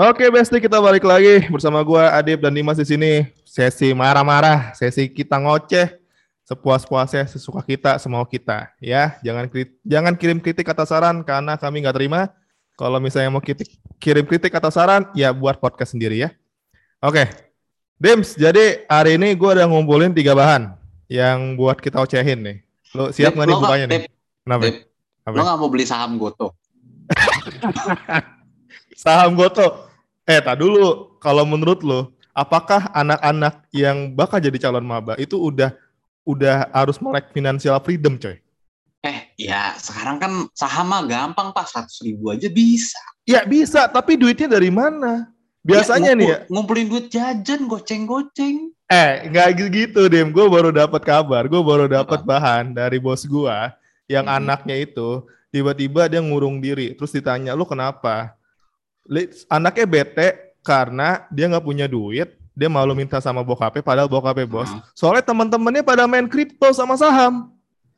Oke, Besti, kita balik lagi bersama gua Adib dan Dimas di sini. Sesi marah-marah, sesi kita ngoceh, sepuas-puasnya, sesuka kita, semau kita, ya. Jangan jangan kirim kritik atau saran karena kami nggak terima. Kalau misalnya mau kritik, kirim kritik atau saran, ya buat podcast sendiri ya. Oke, Dims, jadi hari ini gua udah ngumpulin tiga bahan yang buat kita ocehin nih. Lo siap nggak nih bukanya nggak- nih? Kenapa? Dip, lo gak mau beli saham Goto? Saham Goto. Eh, tak dulu. Kalau menurut lo, apakah anak-anak yang bakal jadi calon maba itu udah udah harus melek financial freedom, coy? Eh, ya sekarang kan saham mah gampang pak, 100 ribu aja bisa. Ya bisa, tapi duitnya dari mana? Biasanya Ya, nih ya, ngumpul- Ngumpulin duit jajan, goceng-goceng. eh nggak gitu Dem. Gue baru dapat kabar, gue baru dapat Apa? bahan dari bos gua yang Hmm. anaknya itu tiba-tiba dia ngurung diri, terus ditanya lu kenapa? Anaknya bete karena dia nggak punya duit, dia malu minta sama bokapnya, padahal bokapnya bos. Hmm. Soalnya teman-temannya pada main kripto sama saham.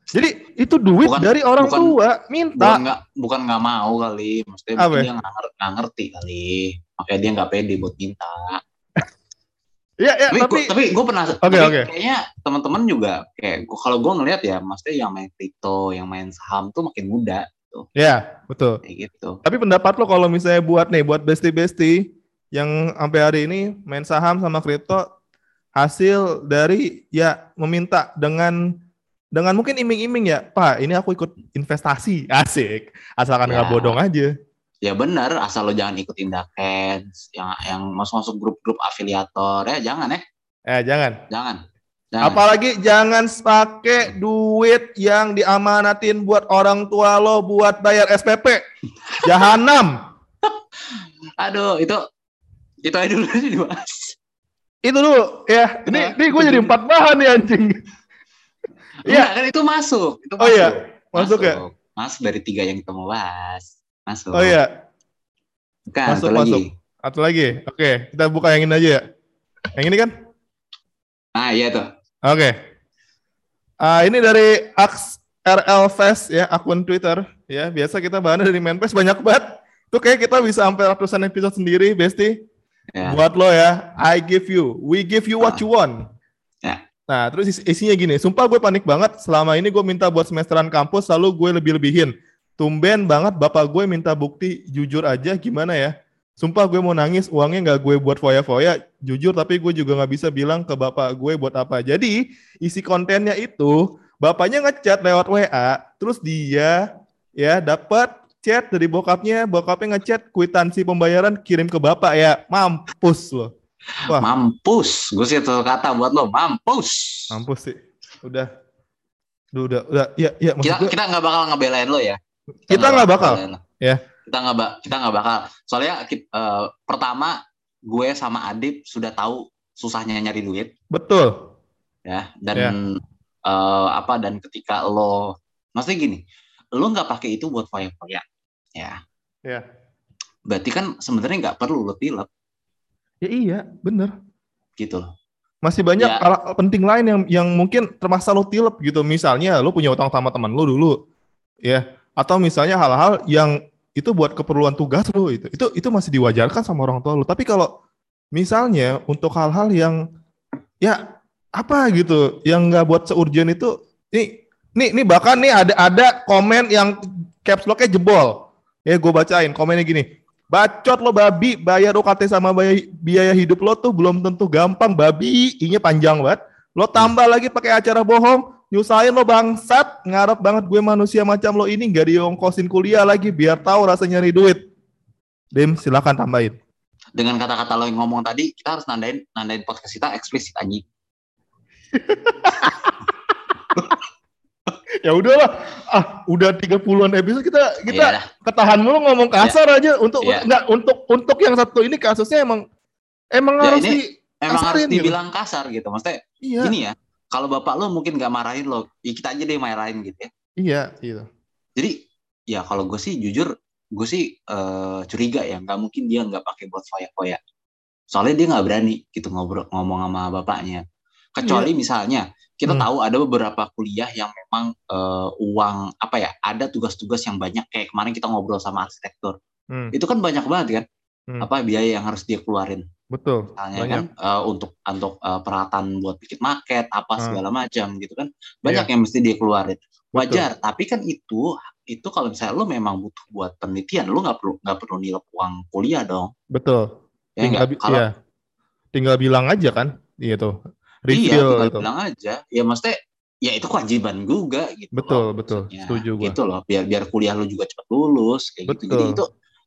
Jadi itu duit Bukan- dari orang bukan- tua Bukan minta. nggak bukan nggak mau kali, maksudnya Apa ya? dia nggak nger- nggak ngerti kali, makanya dia nggak pede buat minta. Ya ya tapi tapi gua, tapi gue pernah, Oke, tapi oke. kayaknya teman-teman juga kayak kalau gue ngelihat ya, maksudnya yang main kripto, yang main saham tuh makin muda, ya betul. kayak gitu. Tapi pendapat lo kalau misalnya buat nih buat besti-besti yang sampai hari ini main saham sama kripto hasil dari ya meminta dengan dengan mungkin iming-iming ya, Pak, ini aku ikut investasi, asik, asalkan nggak Ya. bodong aja. Ya benar, asal lo jangan ikutin Dakens, yang yang masuk-masuk grup-grup afiliator ya jangan ya, Eh jangan. jangan. Jangan. Apalagi jangan pakai duit yang diamanatin buat orang tua lo buat bayar SPP. Jahanam. Aduh, itu itu aja dulu sih dibahas. Itu dulu ya. Ini Nah, ini gue jadi empat bahan nih anjing. Iya. Kan itu masuk. Itu Oh masuk. iya, masuk ya? Masuk dari tiga yang kita mau bahas. Masuk. Oh iya, Bukan, masuk, satu lagi. masuk. Atau lagi. Oke, kita buka yang ini aja ya. Yang ini kan? Ah iya tuh. Oke. Ah, ini dari Ax RL Fest ya, akun Twitter ya. Biasa kita bahannya dari Manfest banyak banget. Tuh kayak kita bisa sampai ratusan episode sendiri, Besti. Ya. Buat lo ya, I give you, we give you what Ah. you want. Ya. Nah, terus is- isinya gini, sumpah gue panik banget. Selama ini gue minta buat semesteran kampus, selalu gue lebih-lebihin. Tumben banget bapak gue minta bukti jujur aja gimana ya. Sumpah gue mau nangis, uangnya nggak gue buat foya-foya, jujur tapi gue juga nggak bisa bilang ke bapak gue buat apa. Jadi isi kontennya itu bapaknya ngechat lewat WA, terus dia ya dapat chat dari bokapnya, bokapnya ngechat kwitansi pembayaran kirim ke bapak ya, mampus loh. Wah. Mampus. Gue sih satu kata buat lo, mampus. Mampus sih. Udah. Duh, udah, udah. Ya, ya Kita gue, kita nggak bakal ngebelain lo ya. Kita nggak bakal. Ya. Kita nggak kita nggak bakal. Soalnya eh, pertama gue sama Adip sudah tahu susahnya nyari duit betul. ya dan Ya. eh, apa dan ketika lo maksudnya gini lo nggak pakai itu buat foya-foya ya Ya. berarti kan sebenarnya nggak perlu lo tilep Ya iya, bener. gitu loh Masih banyak Ya. hal penting lain yang yang mungkin termasa lo tilep gitu. Misalnya lo punya utang sama teman lo dulu. Ya. Atau misalnya hal-hal yang itu buat keperluan tugas lo itu. Itu itu masih diwajarkan sama orang tua lo. Tapi kalau misalnya untuk hal-hal yang ya apa gitu yang nggak buat seurgent itu nih nih nih bahkan nih ada ada komen yang caps locknya jebol ya gue bacain komennya gini bacot lo babi bayar UKT sama biaya, biaya hidup lo tuh belum tentu gampang babi inya panjang banget lo tambah lagi pakai acara bohong nyusahin lo bangsat. Ngarep banget gue manusia macam lo ini nggak diongkosin kuliah lagi biar tahu rasa nyari duit. Dim silakan tambahin. Dengan kata-kata lo yang ngomong tadi kita harus nandain nandain podcast kita eksplisit anjing. Ya udahlah ah udah 30-an episode kita kita Iya dah. ketahan mulu ngomong kasar aja. Untuk Iya. enggak untuk untuk yang satu ini kasusnya emang emang Ya, harus ini di emang harus gitu. dibilang kasar gitu. Maksudnya iya. gini ya kalau bapak lo mungkin nggak marahin lo ya kita aja deh marahin gitu ya. Iya iya. Jadi ya kalau gue sih jujur gue sih eh, curiga ya nggak mungkin dia nggak pakai buat foya-foya. Soalnya dia nggak berani gitu ngobrol ngomong sama bapaknya. Kecuali misalnya kita Hmm. tahu ada beberapa kuliah yang memang eh, uang apa ya ada tugas-tugas yang banyak. Kayak kemarin kita ngobrol sama arsitektur. Hmm. itu kan banyak banget kan Hmm. apa biaya yang harus dia keluarin Betul. misalnya Banyak. kan eh, untuk untuk eh, peralatan buat bikin market apa Hmm. segala macam gitu kan banyak yang mesti dia keluarin wajar tapi kan itu itu kalau misalnya lo memang butuh buat penelitian lo nggak perlu nggak perlu nilai uang kuliah dong Betul. ya tinggal, bi- kalau iya. tinggal bilang aja kan, iya Refill tinggal gitu. bilang aja ya maksudnya ya itu kewajiban juga gitu Betul, loh, betul. maksudnya. Setuju gua. gitu loh biar biar kuliah lo juga cepat lulus kayak gitu jadi Betul. itu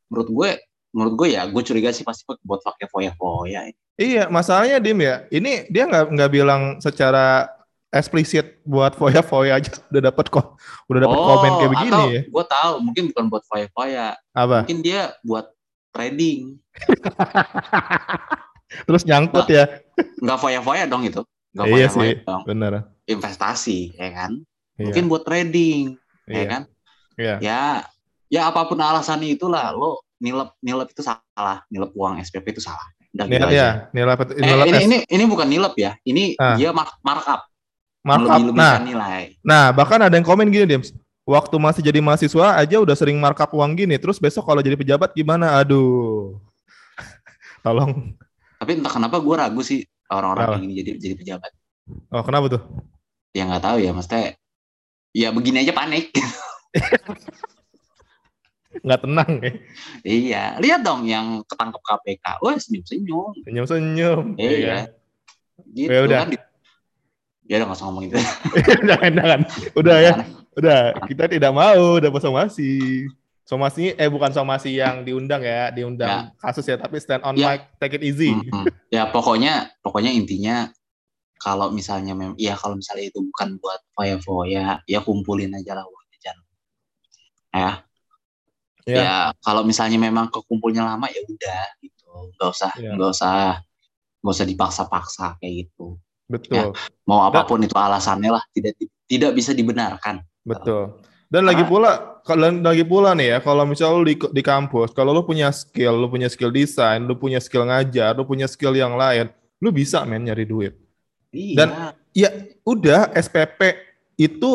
menurut gue menurut gue ya gue curiga sih pasti buat pakai foya-foya Iya, masalahnya Dim ya, ini dia nggak nggak bilang secara eksplisit buat foya-foya aja udah dapat kok, udah dapat komen kayak begini Oh, atau ya. gue tahu mungkin bukan buat foya-foya Apa? mungkin dia buat trading Terus nyangkut ya. nggak foya-foya dong itu nggak Iya foya-foya sih. dong Bener. investasi ya kan Iya. mungkin buat trading ya Iya. kan Iya. ya ya apa pun alasannya itulah lo nilep nilep itu salah nilep uang SPP itu salah udah gitu aja ya, nilai pet- eh, nilai ini, S- ini ini bukan nilep ya ini Ah. dia mark, markup markup. Nah, lebih-lebihkan nilai nah bahkan ada yang komen gini Dims. Waktu masih jadi mahasiswa aja udah sering markup uang gini. Terus besok kalau jadi pejabat gimana? Aduh. Tolong. tapi entah kenapa gue ragu sih orang-orang gini jadi jadi pejabat Oh kenapa tuh? ya nggak tahu ya maksudnya ya begini aja panik Nggak tenang ya. iya lihat dong yang ketangkep KPK wah senyum senyum Senyum-senyum. iya gitu Ya udah. kan ya udah nggak usah ngomong itu jangan, jangan. Udah ya. Udah. Kita tidak mau dapat somasi. Somasi eh bukan somasi yang diundang ya, diundang kasus ya, tapi stand on Ya. mic, take it easy. Mm-mm. ya pokoknya pokoknya intinya kalau misalnya mem ya kalau misalnya itu bukan buat foya-foya ya kumpulin aja lah uang jajan ya Ya. ya kalau misalnya memang kekumpulnya lama ya udah gitu nggak usah Ya. nggak usah nggak usah dipaksa-paksa kayak gitu Betul. mau apa pun itu alasannya lah tidak tidak bisa dibenarkan Betul. Dan lagi Ah. pula kalau lagi pula nih ya, kalau misalnya lu di, di kampus, kalau lu punya skill, lu punya skill desain, lu punya skill ngajar, lu punya skill yang lain, lu bisa men nyari duit. iya Dan- Ya udah SPP itu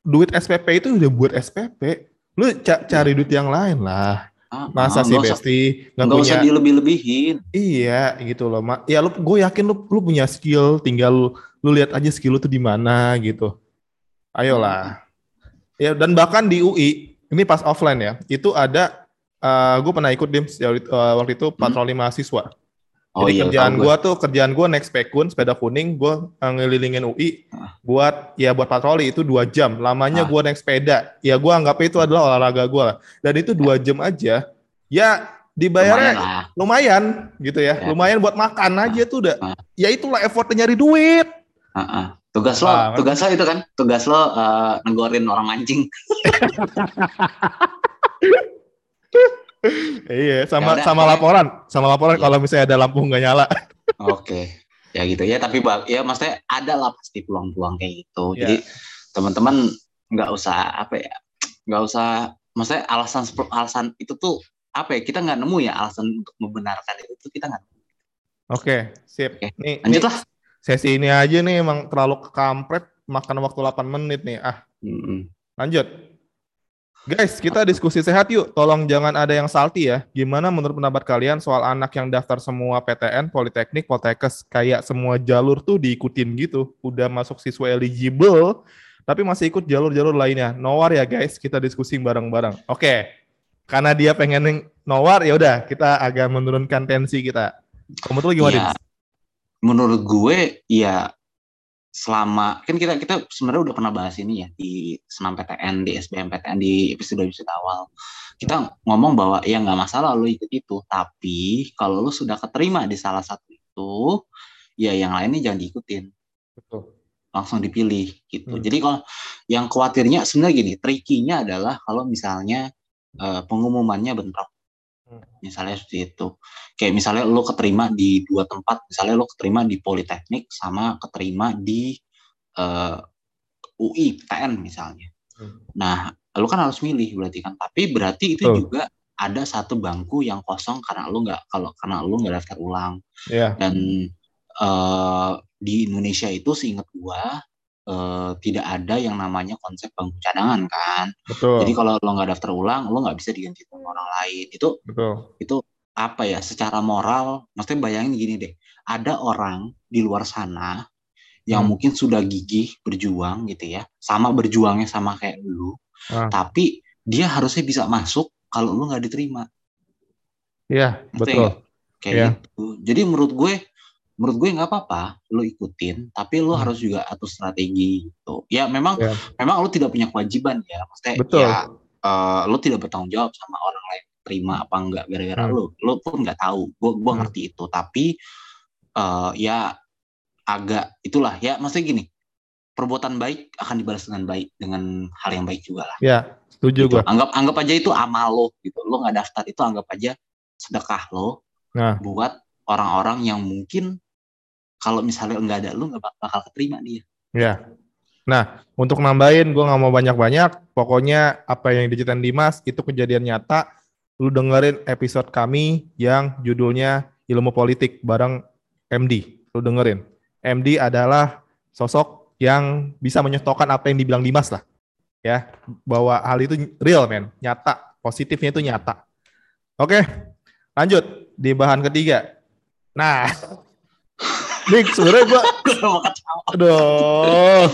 duit SPP itu udah buat SPP. Lu ca- cari duit yang lain lah. Ah, Masa ah, sih usah Besti nggak nggak usah punya? dilebih-lebihin Iya gitu loh. Ma. Ya lu gue yakin lu lu punya skill, tinggal lu, lu lihat aja skill lu tuh di mana gitu. Ayolah. Ya dan bahkan di UI ini pas offline ya, itu ada gue pernah ikut dim waktu itu patroli mahasiswa. oh Jadi iya kerjaan gue. tuh kerjaan gue naik spekun sepeda kuning, gue ngelilingin UI. Buat ya buat patroli itu dua jam. Lamanya Ah. gue naik sepeda. Ya gue anggap itu adalah olahraga gue lah. Dan itu dua jam aja. Ya lumayan dibayarnya lah lumayan gitu ya. Ya. Lumayan buat makan aja tuh udah. Ah. Ya itulah effortnya nyari duit. Ah, ah. tugas lo Banget. tugas lo itu kan tugas lo negorin orang mancing Iya, sama Ya udah, sama laporan, sama laporan Iya. kalau misalnya ada lampu nggak nyala. Oke, ya gitu ya. Tapi ya maksudnya ada lah pasti peluang-peluang kayak gitu. Iya. Jadi teman-teman nggak usah apa ya, nggak usah. Maksudnya alasan alasan itu tuh apa ya? Kita nggak nemu ya alasan untuk membenarkan itu kita nggak. Oke, sip. Oke, Nih, nih Lanjut lah. sesi ini aja nih emang terlalu kampret, makan waktu 8 menit nih. Ah, Mm-mm. lanjut. Guys, kita diskusi sehat yuk. Tolong jangan ada yang salty ya. Gimana menurut pendapat kalian soal anak yang daftar semua PTN, Politeknik, Poltekkes, kayak semua jalur tuh diikutin gitu. Udah masuk siswa eligible, tapi masih ikut jalur-jalur lainnya. Nowar ya guys, kita diskusi bareng-bareng. Oke, karena dia pengen nowar, ya udah kita agak menurunkan tensi kita. Kamu tuh gimana? Dims? Menurut gue ya selama kan kita kita sebenarnya udah pernah bahas ini ya di senam PTN di SBM PTN di episode episode awal kita ngomong bahwa ya nggak masalah lo ikut itu tapi kalau lo sudah keterima di salah satu itu ya yang lainnya jangan diikutin Betul. langsung dipilih gitu Hmm. jadi kalau yang khawatirnya sebenarnya gini trikinya adalah kalau misalnya eh, pengumumannya bentrok Hmm. Misalnya seperti itu. Kayak misalnya lo keterima di dua tempat misalnya lo keterima di Politeknik sama keterima di eh, UI PTN misalnya. Hmm. nah lo kan harus milih berarti kan. Tapi berarti itu juga ada satu bangku yang kosong karena lo nggak kalau karena lo nggak daftar ulang. Ya, dan eh, di Indonesia itu seingat gua eh, tidak ada yang namanya konsep bangku cadangan kan betul. jadi kalau lo nggak daftar ulang lo nggak bisa diganti sama orang lain itu betul. itu apa ya secara moral maksudnya bayangin gini deh ada orang di luar sana yang Hmm. mungkin sudah gigih berjuang gitu ya sama berjuangnya sama kayak lu Ah. tapi dia harusnya bisa masuk kalau lu nggak diterima Iya, betul. kayak Iya. gitu jadi menurut gue menurut gue nggak apa-apa lu ikutin tapi lu Hmm. harus juga atur strategi gitu ya memang Iya. memang lu tidak punya kewajiban ya maksudnya Betul. ya eh, lu tidak bertanggung jawab sama orang lain terima apa enggak gara-gara Hmm. lu lu pun nggak tahu gua gua Hmm. ngerti itu tapi eh, ya agak itulah ya maksudnya gini perbuatan baik akan dibalas dengan baik dengan hal yang baik juga lah Ya, setuju gitu. gue. anggap anggap aja itu amal lo gitu lo nggak daftar itu anggap aja sedekah lo Nah. buat orang-orang yang mungkin kalau misalnya nggak ada lu nggak bak- bakal keterima dia Ya. Nah, untuk nambahin, gue nggak mau banyak-banyak. Pokoknya apa yang diceritain Dimas itu kejadian nyata. Lu dengerin episode kami yang judulnya Ilmu Politik bareng MD. Lu dengerin. MD adalah sosok yang bisa menyetokkan apa yang dibilang Dimas lah. Ya, bahwa hal itu real, men. Nyata. Positifnya itu nyata. Oke, lanjut di bahan ketiga. Nah, Nih sebenarnya gue Aduh.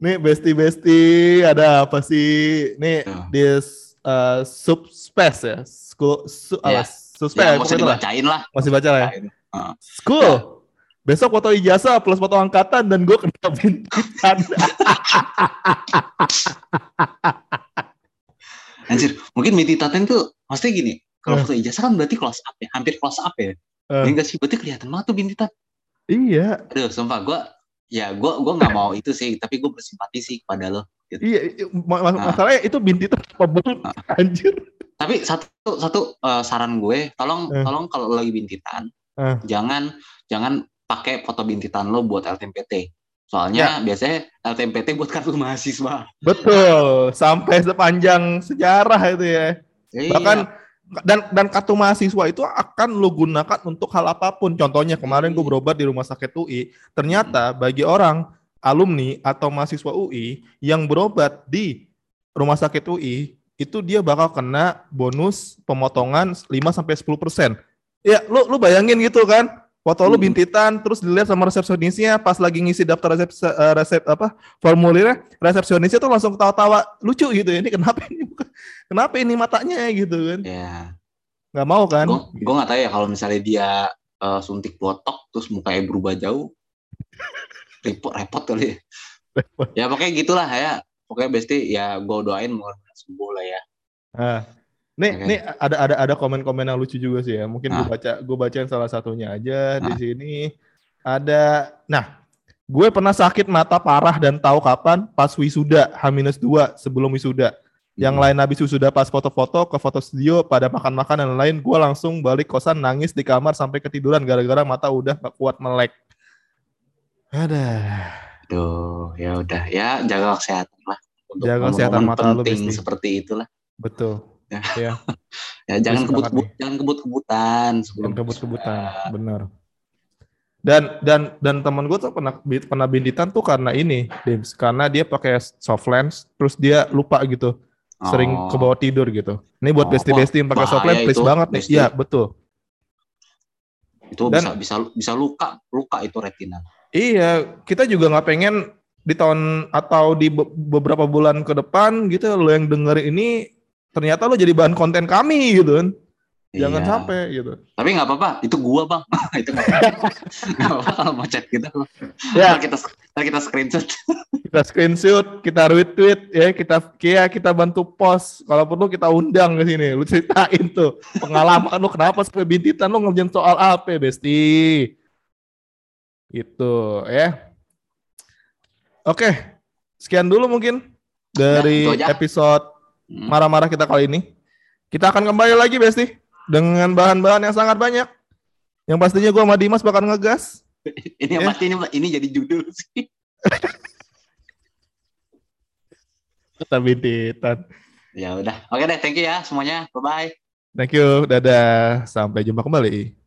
Nih besti-besti ada apa sih? Nih di uh, subspace ya. School su, Ya. apa, subspace ya ya, usah pokoknya lah. dibacain lah Masih baca lah ya. Heeh. School. Besok foto ijazah plus foto angkatan dan gue kena bintitan. Anjir, mungkin Miti Taten tuh maksudnya gini, kalau Eh. foto ijazah kan berarti close up ya, hampir close up ya. Eh. Ya enggak sih, berarti kelihatan banget tuh bintitan. iya, Aduh, sumpah gue, ya gue gue nggak mau itu sih, tapi gue bersimpati sih kepada lo. iya. i- ma- ma- Ah. Masalahnya itu bintitan apa bukan? Anjir. Tapi satu satu eh, saran gue, tolong Eh. tolong kalau lagi bintitan, Eh. jangan jangan pakai foto bintitan lo buat LTMPT. Ya. Soalnya biasanya LTMPT buat kartu mahasiswa. Betul. Sampai sepanjang sejarah itu ya. Iya. bahkan dan dan kartu mahasiswa itu akan lo gunakan untuk hal apa pun. Contohnya kemarin gue berobat di rumah sakit UI ternyata bagi orang alumni atau mahasiswa UI yang berobat di rumah sakit UI itu dia bakal kena bonus pemotongan 5 sampai 10 persen. Ya lu lu bayangin gitu kan foto lu Hmm. bintitan terus dilihat sama resepsionisnya pas lagi ngisi daftar resep eh, resep apa formulirnya resepsionisnya tuh langsung ketawa-tawa lucu gitu ya ini kenapa ini kenapa ini matanya gitu kan ya. nggak mau kan Gue nggak tahu ya kalau misalnya dia eh, suntik botok terus mukanya berubah jauh, repot repot kali. ya. Repot. Ya pokoknya gitulah ya. Pokoknya besti ya gue doain mau sembuh lah ya. Nah, nih Oke. nih ada ada ada komen-komen yang lucu juga sih ya mungkin gue Ah. baca gue bacain salah satunya aja di Ah. sini ada nah gue pernah sakit mata parah dan tahu kapan pas wisuda H-2 sebelum wisuda yang Hmm. lain habis wisuda pas foto-foto ke foto studio pada makan-makan dan lain gue langsung balik kosan nangis di kamar sampai ketiduran gara-gara mata udah gak kuat melek ada Aduh, ya udah ya jaga kesehatan lah. Untuk Jaga kesehatan mata lu, penting Besti. seperti itulah. betul Ya. ya Ya jangan kebut kebut jangan kebut kebutan sebelum yang kebut-kebutan benar dan dan dan teman gue tuh pernah pernah bintitan tuh karena ini Dims. Karena dia pakai soft lens terus dia lupa gitu. Sering Oh. ke bawah tidur gitu. Ini buat Oh, besti-besti yang pakai soft lens please itu, banget nih. Besti. iya betul. Itu Dan- bisa bisa bisa luka luka itu retina. iya kita juga nggak pengen di tahun atau di be- beberapa bulan ke depan gitu lo yang denger ini ternyata lo jadi bahan konten kami gitu kan jangan Iya. sampai gitu Tapi nggak apa-apa, itu gua bang. itu nggak apa-apa. Kalau mau chat kita. Ya. Ntar kita ntar kita screenshot. kita screenshot, kita retweet ya, kita kia kita bantu post. Kalau perlu kita undang ke sini. Lu ceritain tuh pengalaman lu kenapa sampai bintitan lu ngerjain soal apa, Besti? Itu ya. Oke. Sekian dulu mungkin dari Ya, episode. Marah-marah kita kali ini. Kita akan kembali lagi, Besti, dengan bahan-bahan yang sangat banyak. Yang pastinya gua sama Dimas bakal ngegas. ini yang Ya. pasti ini, ini jadi judul sih. Kita bintitan. Ya udah. Oke deh, thank you ya semuanya. Bye bye. Thank you. Dadah. Sampai jumpa kembali.